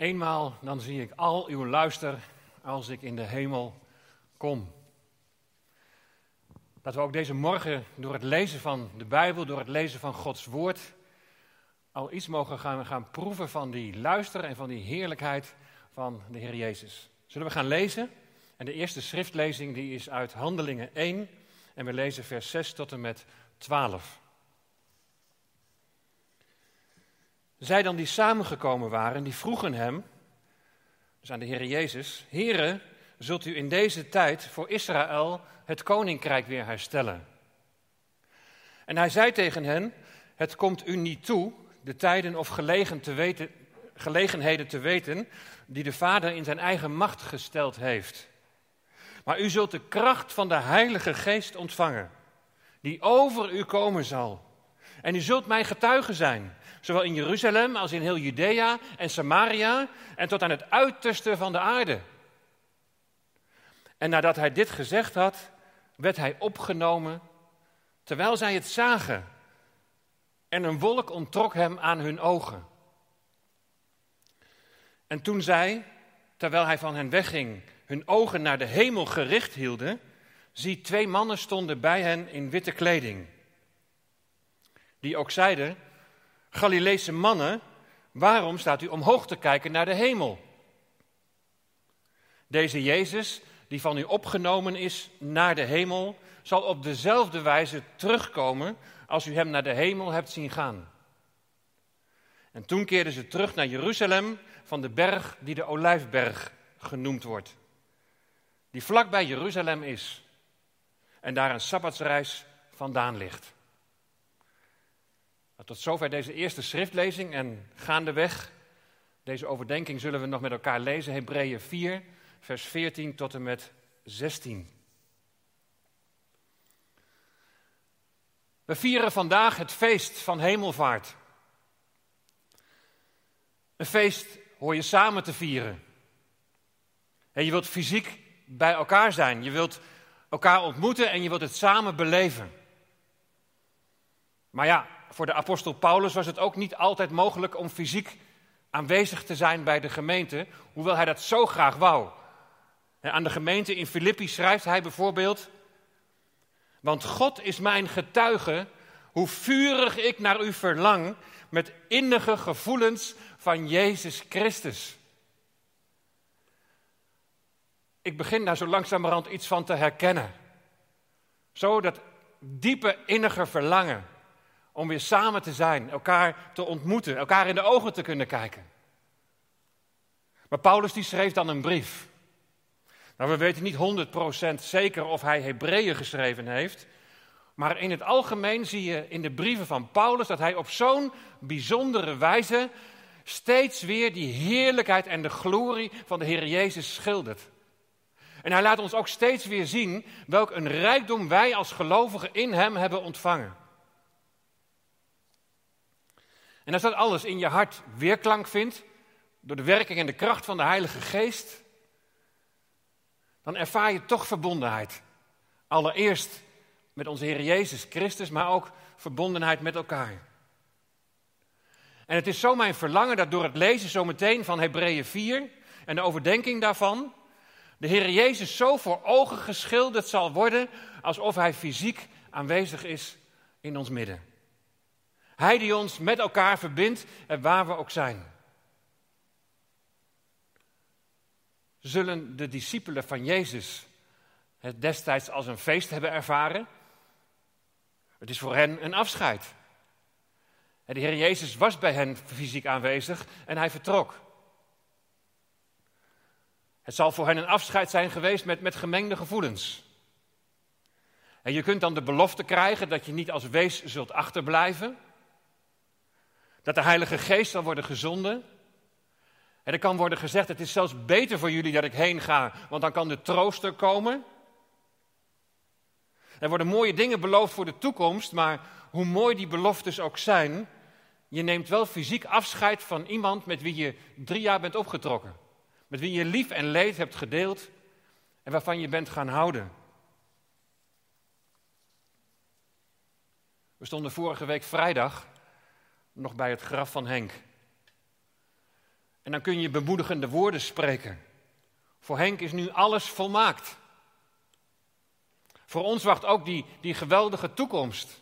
Eenmaal dan zie ik al uw luister als ik in de hemel kom. Dat we ook deze morgen door het lezen van de Bijbel, door het lezen van Gods Woord, al iets mogen gaan, gaan proeven van die luister en van die heerlijkheid van de Heer Jezus. Zullen we gaan lezen? En de eerste schriftlezing die is uit Handelingen 1 en we lezen vers 6 tot en met 12. Zij dan die samengekomen waren, die vroegen hem, dus aan de Heer Jezus, Heere, zult u in deze tijd voor Israël het koninkrijk weer herstellen? En hij zei tegen hen, het komt u niet toe de tijden of gelegen te weten, gelegenheden te weten die de Vader in zijn eigen macht gesteld heeft. Maar u zult de kracht van de Heilige Geest ontvangen, die over u komen zal. En u zult mijn getuige zijn, zowel in Jeruzalem als in heel Judea en Samaria en tot aan het uiterste van de aarde. En nadat hij dit gezegd had, werd hij opgenomen terwijl zij het zagen. En een wolk onttrok hem aan hun ogen. En toen zij, terwijl hij van hen wegging, hun ogen naar de hemel gericht hielden, zie twee mannen stonden bij hen in witte kleding. Die ook zeiden, Galileese mannen, waarom staat u omhoog te kijken naar de hemel? Deze Jezus, die van u opgenomen is naar de hemel, zal op dezelfde wijze terugkomen als u hem naar de hemel hebt zien gaan. En toen keerden ze terug naar Jeruzalem van de berg die de Olijfberg genoemd wordt. Die vlak bij Jeruzalem is en daar een sabbatsreis vandaan ligt. Nou, tot zover deze eerste schriftlezing en gaandeweg deze overdenking zullen we nog met elkaar lezen. Hebreeën 4, vers 14 tot en met 16. We vieren vandaag het feest van hemelvaart. Een feest hoor je samen te vieren. En je wilt fysiek bij elkaar zijn. Je wilt elkaar ontmoeten en je wilt het samen beleven. Maar ja, voor de apostel Paulus was het ook niet altijd mogelijk om fysiek aanwezig te zijn bij de gemeente, hoewel hij dat zo graag wou. Aan de gemeente in Filippi schrijft hij bijvoorbeeld: Want God is mijn getuige hoe vurig ik naar u verlang met innige gevoelens van Jezus Christus. Ik begin daar zo langzamerhand iets van te herkennen. Zo dat diepe innige verlangen om weer samen te zijn, elkaar te ontmoeten, elkaar in de ogen te kunnen kijken. Maar Paulus die schreef dan een brief. Nou, we weten niet 100% zeker of hij Hebreeën geschreven heeft. Maar in het algemeen zie je in de brieven van Paulus dat hij op zo'n bijzondere wijze steeds weer die heerlijkheid en de glorie van de Heer Jezus schildert. En hij laat ons ook steeds weer zien welk een rijkdom wij als gelovigen in Hem hebben ontvangen. En als dat alles in je hart weerklank vindt, door de werking en de kracht van de Heilige Geest, dan ervaar je toch verbondenheid. Allereerst met onze Heer Jezus Christus, maar ook verbondenheid met elkaar. En het is zo mijn verlangen dat door het lezen zometeen van Hebreeën 4 en de overdenking daarvan, de Heer Jezus zo voor ogen geschilderd zal worden alsof Hij fysiek aanwezig is in ons midden. Hij die ons met elkaar verbindt en waar we ook zijn. Zullen de discipelen van Jezus het destijds als een feest hebben ervaren? Het is voor hen een afscheid. De Heer Jezus was bij hen fysiek aanwezig en hij vertrok. Het zal voor hen een afscheid zijn geweest met, met gemengde gevoelens. En je kunt dan de belofte krijgen dat je niet als wees zult achterblijven. Dat de Heilige Geest zal worden gezonden. En er kan worden gezegd: Het is zelfs beter voor jullie dat ik heen ga, want dan kan de trooster komen. Er worden mooie dingen beloofd voor de toekomst, maar hoe mooi die beloftes ook zijn, je neemt wel fysiek afscheid van iemand met wie je drie jaar bent opgetrokken. Met wie je lief en leed hebt gedeeld en waarvan je bent gaan houden. We stonden vorige week vrijdag nog bij het graf van Henk. En dan kun je bemoedigende woorden spreken. Voor Henk is nu alles volmaakt. Voor ons wacht ook die, die geweldige toekomst.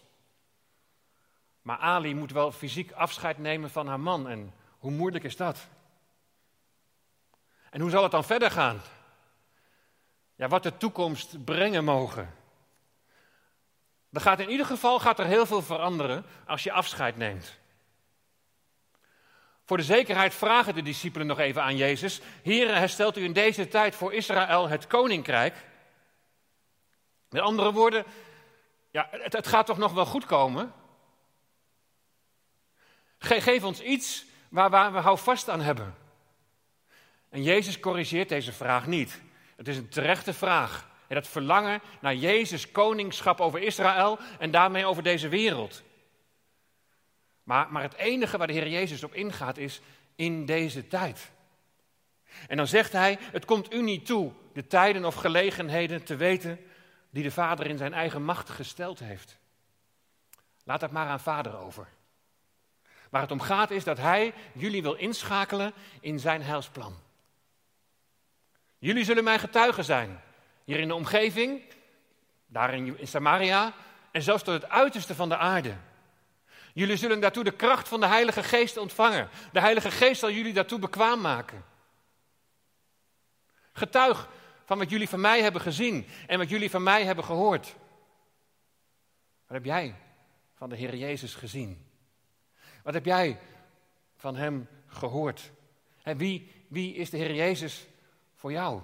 Maar Ali moet wel fysiek afscheid nemen van haar man. En hoe moeilijk is dat? En hoe zal het dan verder gaan? Ja, wat de toekomst brengen mogen. Er gaat in ieder geval gaat er heel veel veranderen als je afscheid neemt. Voor de zekerheid vragen de discipelen nog even aan Jezus: Heer, herstelt u in deze tijd voor Israël het koninkrijk? Met andere woorden, ja, het, het gaat toch nog wel goed komen? geef ons iets waar, waar we houvast aan hebben. En Jezus corrigeert deze vraag niet. Het is een terechte vraag. En dat verlangen naar Jezus' koningschap over Israël en daarmee over deze wereld. Maar, maar het enige waar de Heer Jezus op ingaat is in deze tijd. En dan zegt hij: Het komt u niet toe de tijden of gelegenheden te weten die de Vader in zijn eigen macht gesteld heeft. Laat dat maar aan Vader over. Waar het om gaat is dat Hij jullie wil inschakelen in zijn heilsplan. Jullie zullen mijn getuigen zijn. Hier in de omgeving, daar in Samaria en zelfs tot het uiterste van de aarde. Jullie zullen daartoe de kracht van de Heilige Geest ontvangen. De Heilige Geest zal jullie daartoe bekwaam maken. Getuig van wat jullie van mij hebben gezien en wat jullie van mij hebben gehoord. Wat heb jij van de Heer Jezus gezien? Wat heb jij van Hem gehoord? En wie, wie is de Heer Jezus voor jou?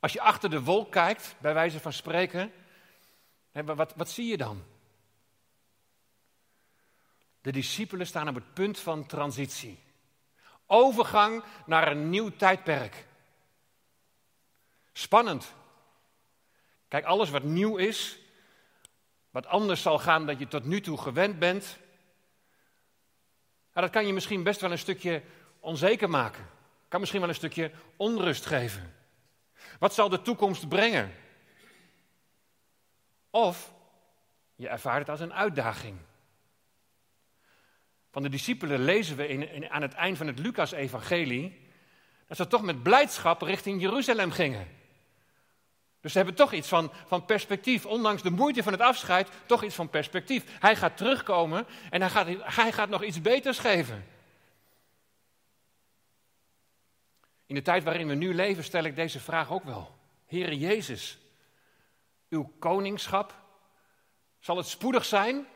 Als je achter de wolk kijkt, bij wijze van spreken, wat, wat zie je dan? De discipelen staan op het punt van transitie. Overgang naar een nieuw tijdperk. Spannend. Kijk, alles wat nieuw is, wat anders zal gaan dan je tot nu toe gewend bent, dat kan je misschien best wel een stukje onzeker maken. Kan misschien wel een stukje onrust geven. Wat zal de toekomst brengen? Of je ervaart het als een uitdaging. Van de discipelen lezen we in, aan het eind van het Lucas-evangelie dat ze toch met blijdschap richting Jeruzalem gingen. Dus ze hebben toch iets van, van perspectief, ondanks de moeite van het afscheid, toch iets van perspectief. Hij gaat terugkomen en hij gaat, hij gaat nog iets beters geven. In de tijd waarin we nu leven stel ik deze vraag ook wel. Heere Jezus, uw koningschap, zal het spoedig zijn?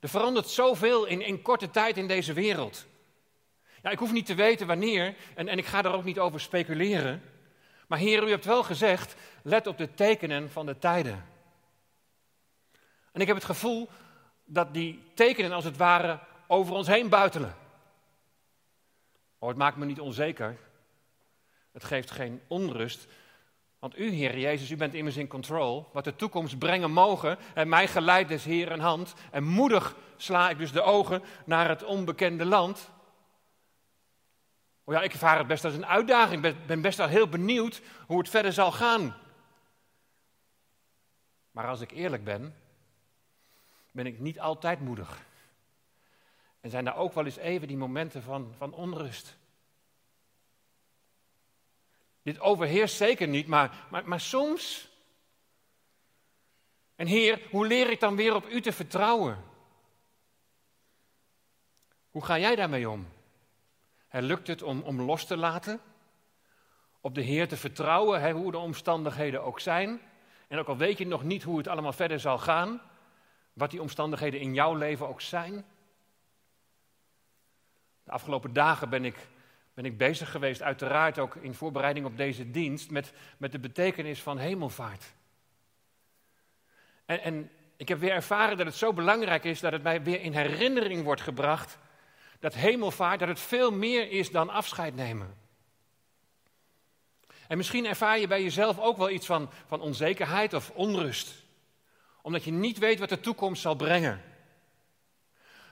Er verandert zoveel in, in korte tijd in deze wereld. Ja, ik hoef niet te weten wanneer en, en ik ga er ook niet over speculeren. Maar Heer, u hebt wel gezegd, let op de tekenen van de tijden. En ik heb het gevoel dat die tekenen als het ware over ons heen buitelen. Oh, het maakt me niet onzeker. Het geeft geen onrust. Want u, Heer Jezus, u bent immers in control. Wat de toekomst brengen mogen. En mij geleidt dus Heer een hand. En moedig sla ik dus de ogen naar het onbekende land. Oh ja, ik ervaar het best als een uitdaging. Ik ben best wel heel benieuwd hoe het verder zal gaan. Maar als ik eerlijk ben, ben ik niet altijd moedig. En zijn er ook wel eens even die momenten van, van onrust. Dit overheerst zeker niet, maar, maar, maar soms. En Heer, hoe leer ik dan weer op U te vertrouwen? Hoe ga jij daarmee om? Lukt het om, om los te laten, op de Heer te vertrouwen, hoe de omstandigheden ook zijn. En ook al weet je nog niet hoe het allemaal verder zal gaan, wat die omstandigheden in jouw leven ook zijn. De afgelopen dagen ben ik, ben ik bezig geweest, uiteraard ook in voorbereiding op deze dienst, met, met de betekenis van hemelvaart. En, en ik heb weer ervaren dat het zo belangrijk is dat het mij weer in herinnering wordt gebracht dat hemelvaart, dat het veel meer is dan afscheid nemen. En misschien ervaar je bij jezelf ook wel iets van, van onzekerheid of onrust, omdat je niet weet wat de toekomst zal brengen.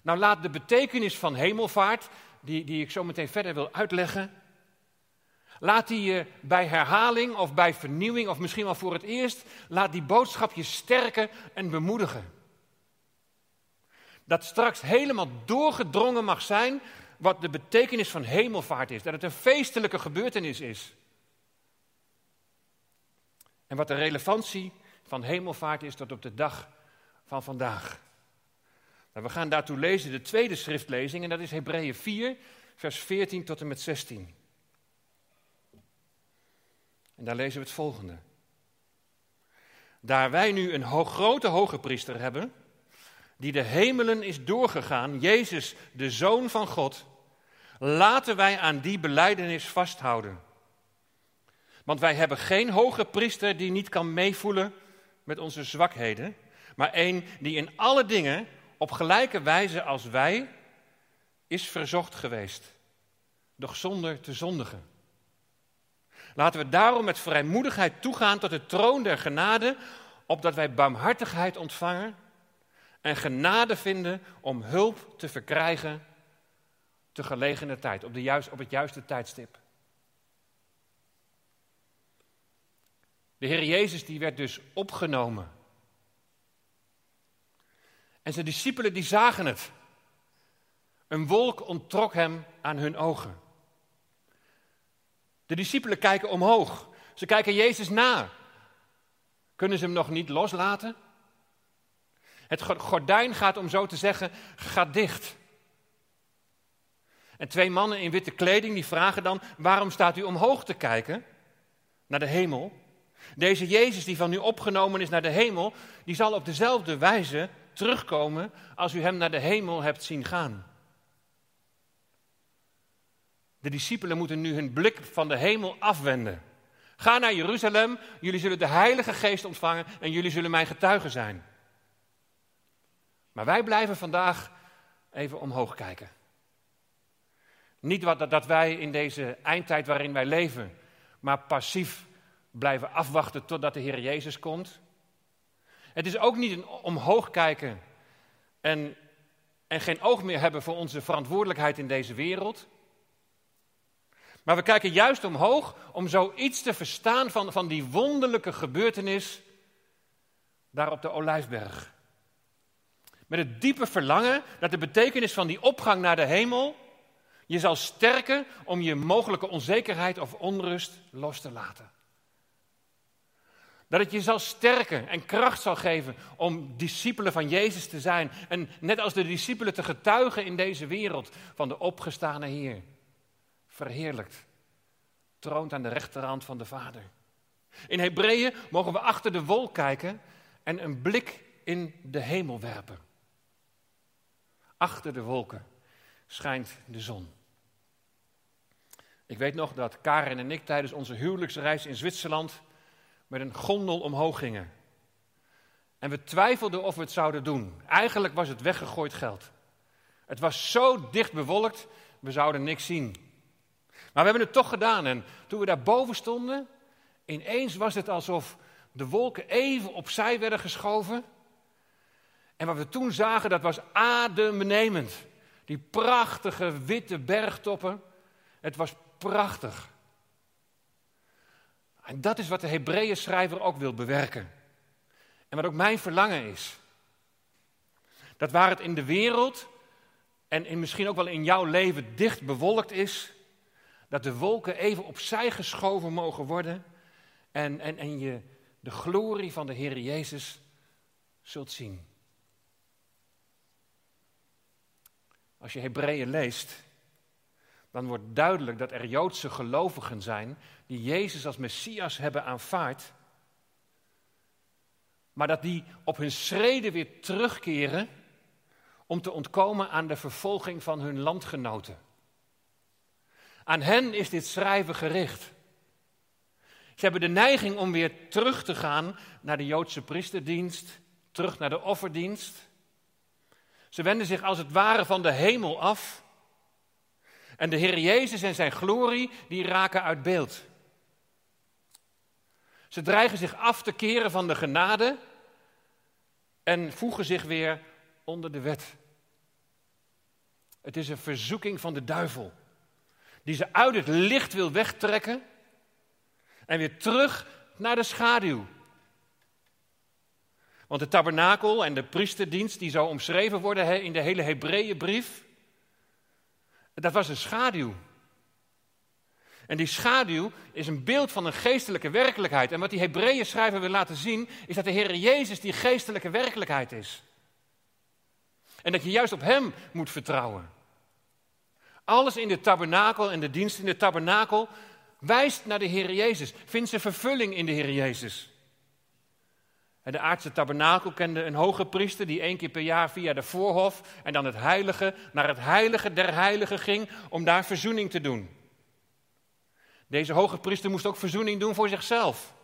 Nou, laat de betekenis van hemelvaart, die, die ik zo meteen verder wil uitleggen, laat die je bij herhaling of bij vernieuwing, of misschien wel voor het eerst, laat die boodschap je sterken en bemoedigen. Dat straks helemaal doorgedrongen mag zijn wat de betekenis van hemelvaart is. Dat het een feestelijke gebeurtenis is. En wat de relevantie van hemelvaart is tot op de dag van vandaag. Nou, we gaan daartoe lezen de tweede schriftlezing en dat is Hebreeën 4, vers 14 tot en met 16. En daar lezen we het volgende. Daar wij nu een ho grote hoge priester hebben, die de hemelen is doorgegaan, Jezus, de Zoon van God, laten wij aan die beleidenis vasthouden. Want wij hebben geen hoge priester die niet kan meevoelen met onze zwakheden, maar een die in alle dingen op gelijke wijze als wij is verzocht geweest, doch zonder te zondigen. Laten we daarom met vrijmoedigheid toegaan tot de troon der genade, opdat wij barmhartigheid ontvangen en genade vinden om hulp te verkrijgen te gelegene tijd, op, de juist, op het juiste tijdstip. De Heer Jezus die werd dus opgenomen. En zijn discipelen die zagen het. Een wolk onttrok hem aan hun ogen. De discipelen kijken omhoog. Ze kijken Jezus na. Kunnen ze hem nog niet loslaten? Het gordijn gaat, om zo te zeggen, gaat dicht. En twee mannen in witte kleding die vragen dan: waarom staat u omhoog te kijken naar de hemel? Deze Jezus die van u opgenomen is naar de hemel, die zal op dezelfde wijze terugkomen als u hem naar de hemel hebt zien gaan. De discipelen moeten nu hun blik van de hemel afwenden. Ga naar Jeruzalem, jullie zullen de Heilige Geest ontvangen en jullie zullen mijn getuigen zijn. Maar wij blijven vandaag even omhoog kijken. Niet dat wij in deze eindtijd waarin wij leven, maar passief blijven afwachten totdat de Heer Jezus komt. Het is ook niet omhoog kijken en, en geen oog meer hebben voor onze verantwoordelijkheid in deze wereld. Maar we kijken juist omhoog om zoiets te verstaan van, van die wonderlijke gebeurtenis daar op de Olijfberg. Met het diepe verlangen dat de betekenis van die opgang naar de hemel je zal sterken om je mogelijke onzekerheid of onrust los te laten. Dat het je zal sterken en kracht zal geven om discipelen van Jezus te zijn. En net als de discipelen te getuigen in deze wereld van de opgestane Heer. Verheerlijkt. Troont aan de rechterhand van de Vader. In Hebreeën mogen we achter de wol kijken en een blik in de hemel werpen. Achter de wolken schijnt de zon. Ik weet nog dat Karen en ik tijdens onze huwelijksreis in Zwitserland met een gondel omhoog gingen. En we twijfelden of we het zouden doen. Eigenlijk was het weggegooid geld. Het was zo dicht bewolkt, we zouden niks zien. Maar we hebben het toch gedaan. En toen we daar boven stonden, ineens was het alsof de wolken even opzij werden geschoven. En wat we toen zagen, dat was adembenemend. Die prachtige witte bergtoppen. Het was prachtig. En dat is wat de Hebreeën schrijver ook wil bewerken. En wat ook mijn verlangen is. Dat waar het in de wereld en in misschien ook wel in jouw leven dicht bewolkt is, dat de wolken even opzij geschoven mogen worden en, en, en je de glorie van de Heer Jezus zult zien. Als je Hebreeën leest, dan wordt duidelijk dat er Joodse gelovigen zijn die Jezus als Messias hebben aanvaard, maar dat die op hun schreden weer terugkeren om te ontkomen aan de vervolging van hun landgenoten. Aan hen is dit schrijven gericht. Ze hebben de neiging om weer terug te gaan naar de Joodse priesterdienst, terug naar de offerdienst. Ze wenden zich als het ware van de hemel af en de Heer Jezus en zijn glorie, die raken uit beeld. Ze dreigen zich af te keren van de genade en voegen zich weer onder de wet. Het is een verzoeking van de duivel, die ze uit het licht wil wegtrekken en weer terug naar de schaduw. Want de tabernakel en de priesterdienst die zo omschreven worden in de hele Hebreeënbrief, dat was een schaduw. En die schaduw is een beeld van een geestelijke werkelijkheid. En wat die Hebreeën schrijver wil laten zien, is dat de Heer Jezus die geestelijke werkelijkheid is. En dat je juist op Hem moet vertrouwen. Alles in de tabernakel en de dienst in de tabernakel wijst naar de Heer Jezus, vindt zijn vervulling in de Heer Jezus. De aardse tabernakel kende een hoge priester die één keer per jaar via de voorhof en dan het heilige naar het heilige der heiligen ging om daar verzoening te doen. Deze hoge priester moest ook verzoening doen voor zichzelf.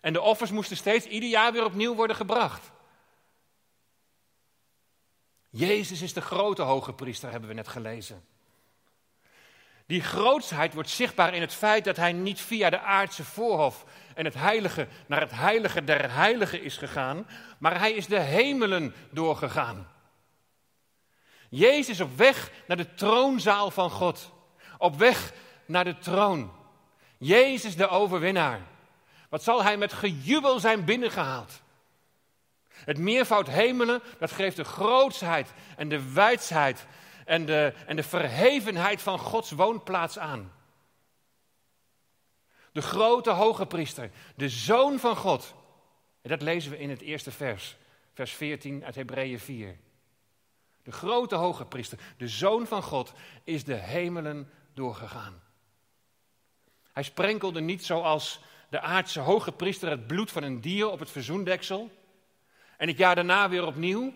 En de offers moesten steeds ieder jaar weer opnieuw worden gebracht. Jezus is de grote hoge priester, hebben we net gelezen. Die grootsheid wordt zichtbaar in het feit dat hij niet via de aardse voorhof en het heilige naar het heilige der heiligen is gegaan, maar hij is de hemelen doorgegaan. Jezus op weg naar de troonzaal van God, op weg naar de troon. Jezus de overwinnaar. Wat zal hij met gejubel zijn binnengehaald? Het meervoud hemelen, dat geeft de grootsheid en de wijsheid en de, en de verhevenheid van Gods woonplaats aan. De grote hoge priester, de zoon van God. En dat lezen we in het eerste vers, vers 14 uit Hebreeën 4. De grote hoge priester, de zoon van God, is de hemelen doorgegaan. Hij sprenkelde niet zoals de aardse hoge priester het bloed van een dier op het verzoendeksel. En het jaar daarna weer opnieuw.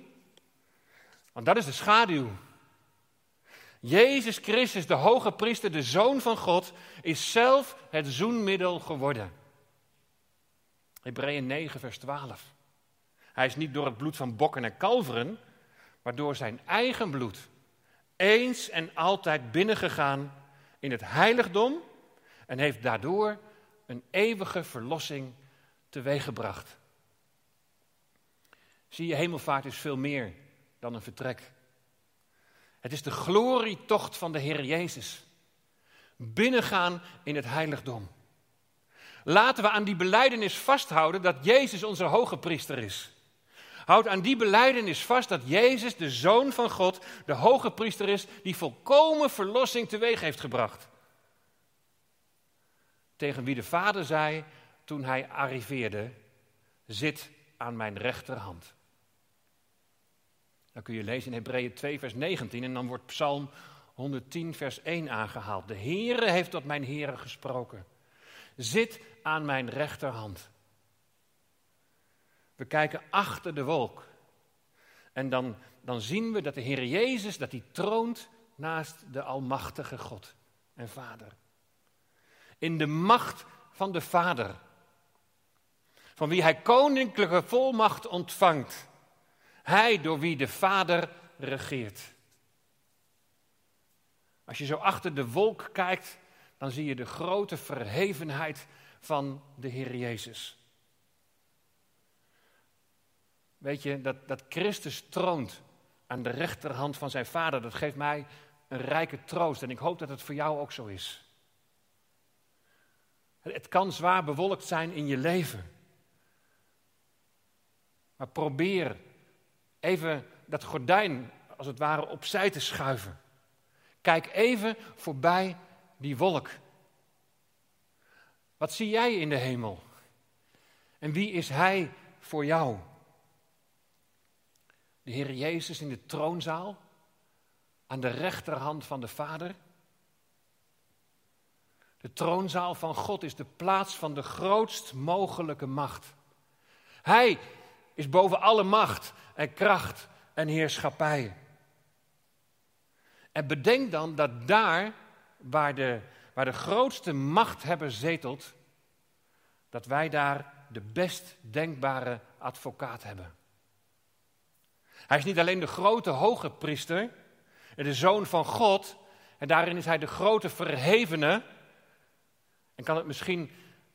Want dat is de schaduw Jezus Christus, de hoge priester, de zoon van God, is zelf het zoenmiddel geworden. Hebreeën 9, vers 12. Hij is niet door het bloed van bokken en kalveren, maar door zijn eigen bloed eens en altijd binnengegaan in het heiligdom en heeft daardoor een eeuwige verlossing teweeggebracht. Zie je, hemelvaart is veel meer dan een vertrek. Het is de glorietocht van de Heer Jezus. Binnengaan in het heiligdom. Laten we aan die beleidenis vasthouden dat Jezus onze hoge priester is. Houd aan die beleidenis vast dat Jezus, de Zoon van God, de hoge priester is die volkomen verlossing teweeg heeft gebracht. Tegen wie de Vader zei toen hij arriveerde, zit aan mijn rechterhand. Dan kun je lezen in Hebreeën 2, vers 19 en dan wordt Psalm 110, vers 1 aangehaald. De Heere heeft tot mijn Heere gesproken. Zit aan mijn rechterhand. We kijken achter de wolk. En dan, dan zien we dat de Heer Jezus, dat hij troont naast de Almachtige God en Vader. In de macht van de Vader. Van wie hij koninklijke volmacht ontvangt. Hij door wie de Vader regeert. Als je zo achter de wolk kijkt, dan zie je de grote verhevenheid van de Heer Jezus. Weet je, dat, dat Christus troont aan de rechterhand van zijn Vader, dat geeft mij een rijke troost. En ik hoop dat het voor jou ook zo is. Het kan zwaar bewolkt zijn in je leven. Maar probeer even dat gordijn als het ware opzij te schuiven. Kijk even voorbij die wolk. Wat zie jij in de hemel? En wie is Hij voor jou? De Heer Jezus in de troonzaal, aan de rechterhand van de Vader. De troonzaal van God is de plaats van de grootst mogelijke macht. Hij is boven alle macht en kracht en heerschappij. En bedenk dan dat daar, waar de, waar de grootste machthebber zetelt, dat wij daar de best denkbare advocaat hebben. Hij is niet alleen de grote hoge priester en de zoon van God, en daarin is hij de grote verhevene. En kan het misschien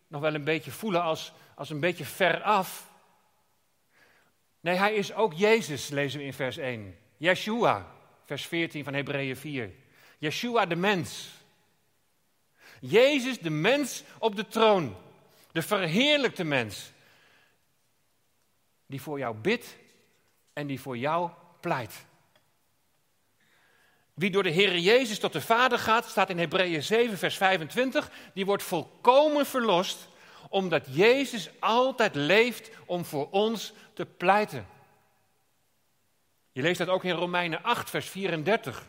nog wel een beetje voelen als, als een beetje ver af. Nee, hij is ook Jezus, lezen we in vers 1. Yeshua, vers 14 van Hebreeën 4. Yeshua de mens. Jezus de mens op de troon. De verheerlijkte mens. die voor jou bidt en die voor jou pleit. Wie door de Heer Jezus tot de Vader gaat, staat in Hebreeën 7, vers 25, die wordt volkomen verlost, omdat Jezus altijd leeft om voor ons te pleiten. Je leest dat ook in Romeinen 8, vers 34.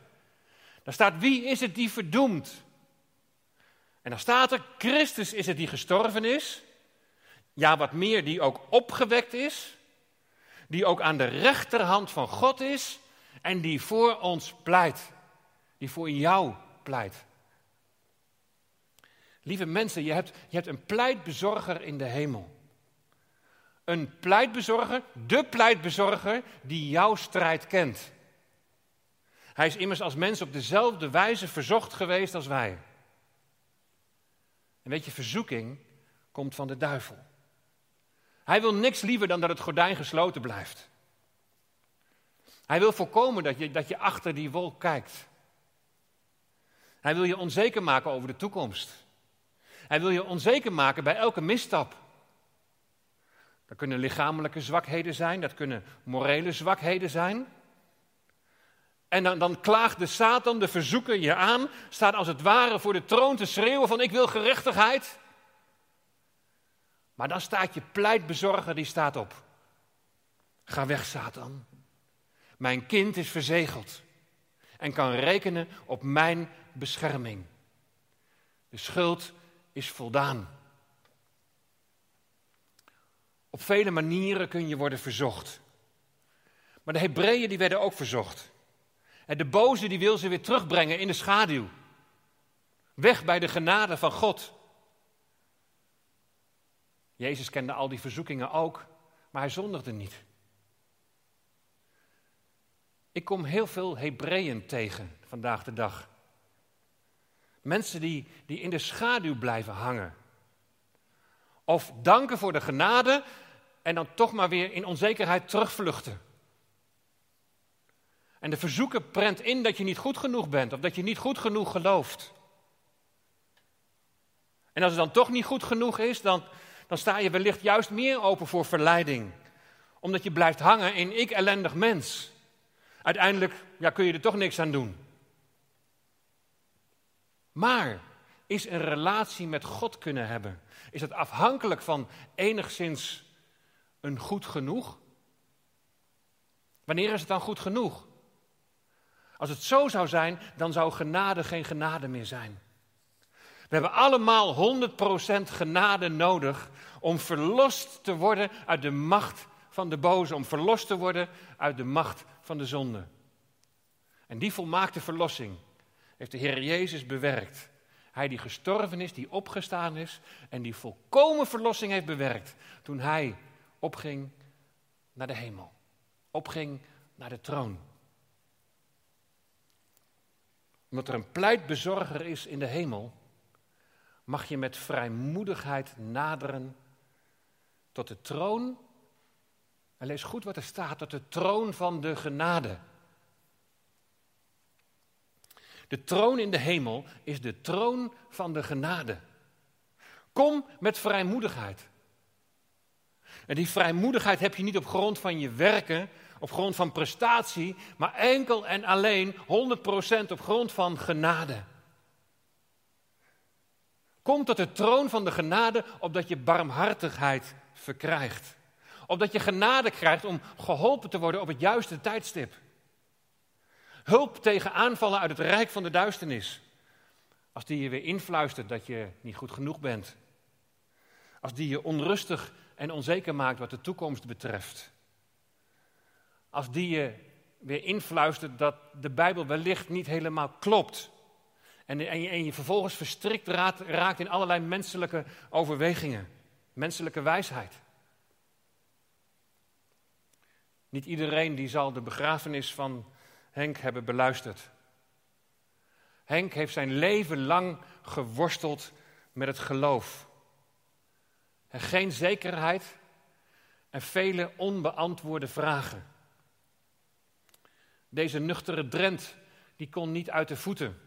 Daar staat, wie is het die verdoemt? En dan staat er, Christus is het die gestorven is. Ja, wat meer, die ook opgewekt is. Die ook aan de rechterhand van God is. En die voor ons pleit. Die voor jou pleit. Lieve mensen, je hebt, je hebt een pleitbezorger in de hemel. Een pleitbezorger, de pleitbezorger die jouw strijd kent. Hij is immers als mens op dezelfde wijze verzocht geweest als wij. En weet je, verzoeking komt van de duivel. Hij wil niks liever dan dat het gordijn gesloten blijft. Hij wil voorkomen dat je, dat je achter die wolk kijkt. Hij wil je onzeker maken over de toekomst. Hij wil je onzeker maken bij elke misstap. Dat kunnen lichamelijke zwakheden zijn, dat kunnen morele zwakheden zijn. En dan, dan klaagt de Satan, de verzoeker, je aan, staat als het ware voor de troon te schreeuwen van ik wil gerechtigheid. Maar dan staat je pleitbezorger, die staat op. Ga weg, Satan. Mijn kind is verzegeld en kan rekenen op mijn bescherming. De schuld is voldaan. Op vele manieren kun je worden verzocht. Maar de Hebreeën die werden ook verzocht. En de boze die wil ze weer terugbrengen in de schaduw. Weg bij de genade van God. Jezus kende al die verzoekingen ook, maar hij zondigde niet. Ik kom heel veel Hebreeën tegen vandaag de dag. Mensen die, die in de schaduw blijven hangen. Of danken voor de genade en dan toch maar weer in onzekerheid terugvluchten. En de verzoeker prent in dat je niet goed genoeg bent of dat je niet goed genoeg gelooft. En als het dan toch niet goed genoeg is, dan, dan sta je wellicht juist meer open voor verleiding. Omdat je blijft hangen in ik ellendig mens. Uiteindelijk ja, kun je er toch niks aan doen. Maar is een relatie met God kunnen hebben, is dat afhankelijk van enigszins een goed genoeg? Wanneer is het dan goed genoeg? Als het zo zou zijn, dan zou genade geen genade meer zijn. We hebben allemaal 100% genade nodig om verlost te worden uit de macht van de boze, om verlost te worden uit de macht van de zonde. En die volmaakte verlossing heeft de Heer Jezus bewerkt. Hij die gestorven is, die opgestaan is en die volkomen verlossing heeft bewerkt toen hij opging naar de hemel, opging naar de troon omdat er een pleitbezorger is in de hemel, mag je met vrijmoedigheid naderen tot de troon. En lees goed wat er staat, tot de troon van de genade. De troon in de hemel is de troon van de genade. Kom met vrijmoedigheid. En die vrijmoedigheid heb je niet op grond van je werken, op grond van prestatie, maar enkel en alleen 100% op grond van genade. Kom tot de troon van de genade opdat je barmhartigheid verkrijgt. Opdat je genade krijgt om geholpen te worden op het juiste tijdstip. Hulp tegen aanvallen uit het rijk van de duisternis. Als die je weer influistert dat je niet goed genoeg bent. Als die je onrustig en onzeker maakt wat de toekomst betreft als die je weer influistert dat de Bijbel wellicht niet helemaal klopt. En, je, en je, vervolgens verstrikt raakt in allerlei menselijke overwegingen, menselijke wijsheid. Niet iedereen die zal de begrafenis van Henk hebben beluisterd. Henk heeft zijn leven lang geworsteld met het geloof. En geen zekerheid en vele onbeantwoorde vragen. Deze nuchtere Drent, die kon niet uit de voeten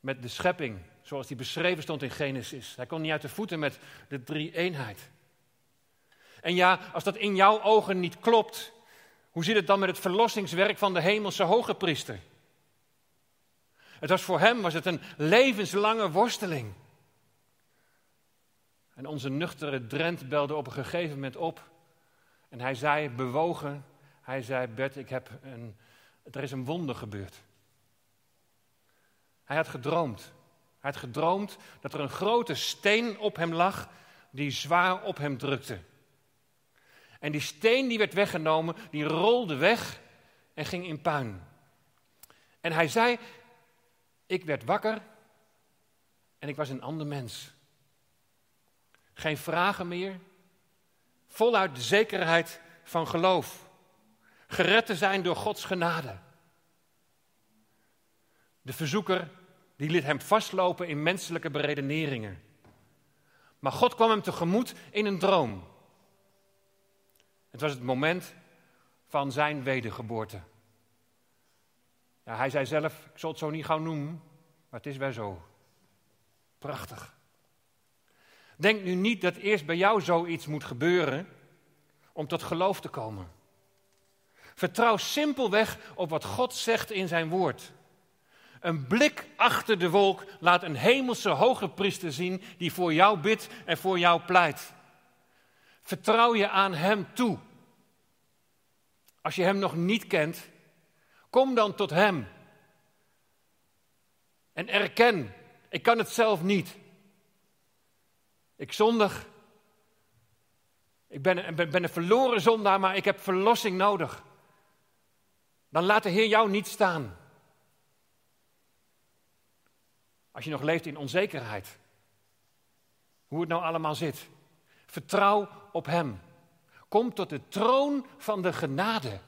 met de schepping, zoals die beschreven stond in Genesis. Hij kon niet uit de voeten met de drie eenheid. En ja, als dat in jouw ogen niet klopt, hoe zit het dan met het verlossingswerk van de hemelse hoge priester? Het was voor hem was het een levenslange worsteling. En onze nuchtere Drent belde op een gegeven moment op. En hij zei, bewogen, hij zei, Bert, ik heb een, er is een wonder gebeurd. Hij had gedroomd. Hij had gedroomd dat er een grote steen op hem lag die zwaar op hem drukte. En die steen die werd weggenomen, die rolde weg en ging in puin. En hij zei, ik werd wakker en ik was een ander mens. Geen vragen meer, voluit de zekerheid van geloof. Gered te zijn door Gods genade. De verzoeker die liet hem vastlopen in menselijke beredeneringen. Maar God kwam hem tegemoet in een droom. Het was het moment van zijn wedergeboorte. Ja, hij zei zelf, ik zal het zo niet gauw noemen, maar het is wel zo. Prachtig. Denk nu niet dat eerst bij jou zoiets moet gebeuren om tot geloof te komen. Vertrouw simpelweg op wat God zegt in zijn woord. Een blik achter de wolk laat een hemelse hoge priester zien die voor jou bidt en voor jou pleit. Vertrouw je aan Hem toe. Als je Hem nog niet kent, kom dan tot Hem. En erken, ik kan het zelf niet. Ik zondig. Ik ben, ben, een verloren zondaar, maar ik heb verlossing nodig. Dan laat de Heer jou niet staan. Als je nog leeft in onzekerheid. Hoe het nou allemaal zit. Vertrouw op Hem. Kom tot de troon van de genade.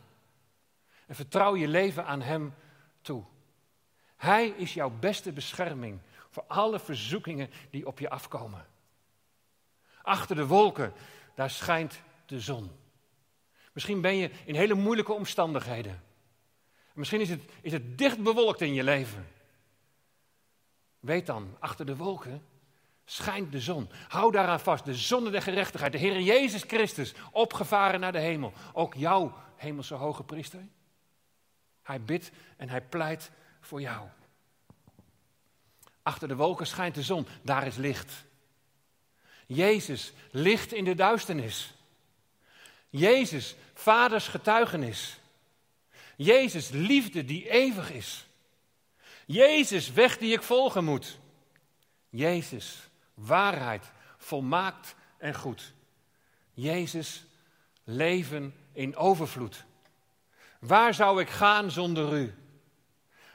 En vertrouw je leven aan Hem toe. Hij is jouw beste bescherming voor alle verzoekingen die op je afkomen. Achter de wolken, daar schijnt de zon. Misschien ben je in hele moeilijke omstandigheden. Misschien is het, is het dicht bewolkt in je leven. Weet dan, achter de wolken schijnt de zon. Hou daaraan vast, de zon der gerechtigheid, de Heer Jezus Christus, opgevaren naar de hemel. Ook jouw hemelse hoge priester. Hij bidt en hij pleit voor jou. Achter de wolken schijnt de zon, daar is licht. Jezus, licht in de duisternis. Jezus, vaders getuigenis. Jezus, liefde die eeuwig is. Jezus, weg die ik volgen moet. Jezus, waarheid, volmaakt en goed. Jezus, leven in overvloed. Waar zou ik gaan zonder u?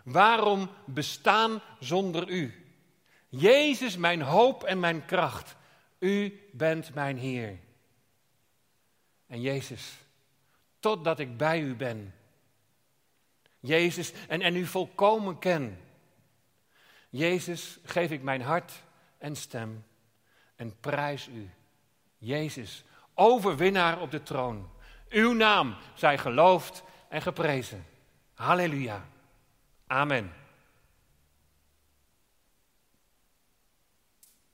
Waarom bestaan zonder u? Jezus, mijn hoop en mijn kracht. U bent mijn Heer. En Jezus, totdat ik bij u ben. Jezus, en, en u volkomen ken. Jezus, geef ik mijn hart en stem en prijs u. Jezus, overwinnaar op de troon. Uw naam zij geloofd en geprezen. Halleluja. Amen.